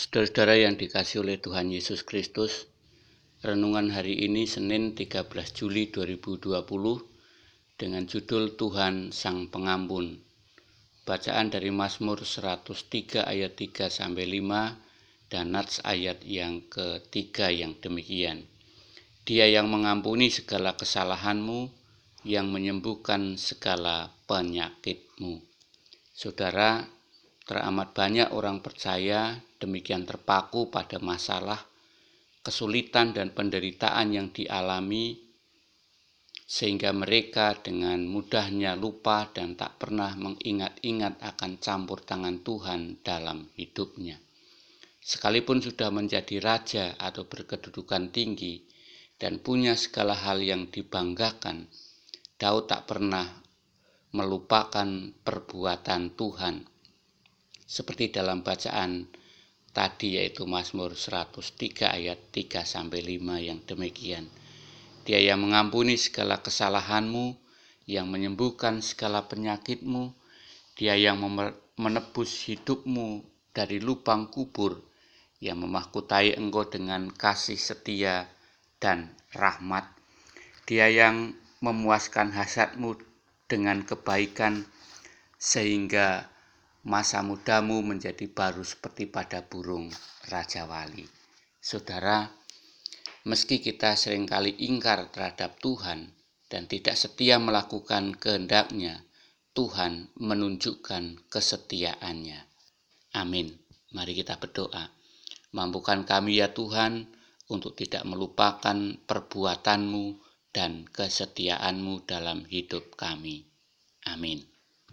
Saudara-saudara yang dikasih oleh Tuhan Yesus Kristus, renungan hari ini Senin 13 Juli 2020 dengan judul Tuhan Sang Pengampun. Bacaan dari Mazmur 103 ayat 3 sampai 5 dan Nats ayat yang ketiga yang demikian. Dia yang mengampuni segala kesalahanmu, yang menyembuhkan segala penyakitmu. Saudara, teramat banyak orang percaya demikian terpaku pada masalah, kesulitan, dan penderitaan yang dialami, sehingga mereka dengan mudahnya lupa dan tak pernah mengingat-ingat akan campur tangan Tuhan dalam hidupnya. Sekalipun sudah menjadi raja atau berkedudukan tinggi dan punya segala hal yang dibanggakan, Daud tak pernah melupakan perbuatan Tuhan. Seperti dalam bacaan tadi yaitu Mazmur 103 ayat 3 sampai 5 yang demikian. Dia yang mengampuni segala kesalahanmu, yang menyembuhkan segala penyakitmu, dia yang menebus hidupmu dari lubang kubur, yang memahkutai engkau dengan kasih setia dan rahmat. Dia yang memuaskan hasatmu dengan kebaikan sehingga masa mudamu menjadi baru seperti pada burung Raja Wali. Saudara, meski kita sering kali ingkar terhadap Tuhan dan tidak setia melakukan kehendaknya, Tuhan menunjukkan kesetiaannya. Amin. Mari kita berdoa. Mampukan kami ya Tuhan untuk tidak melupakan perbuatanmu dan kesetiaanmu dalam hidup kami. Amin.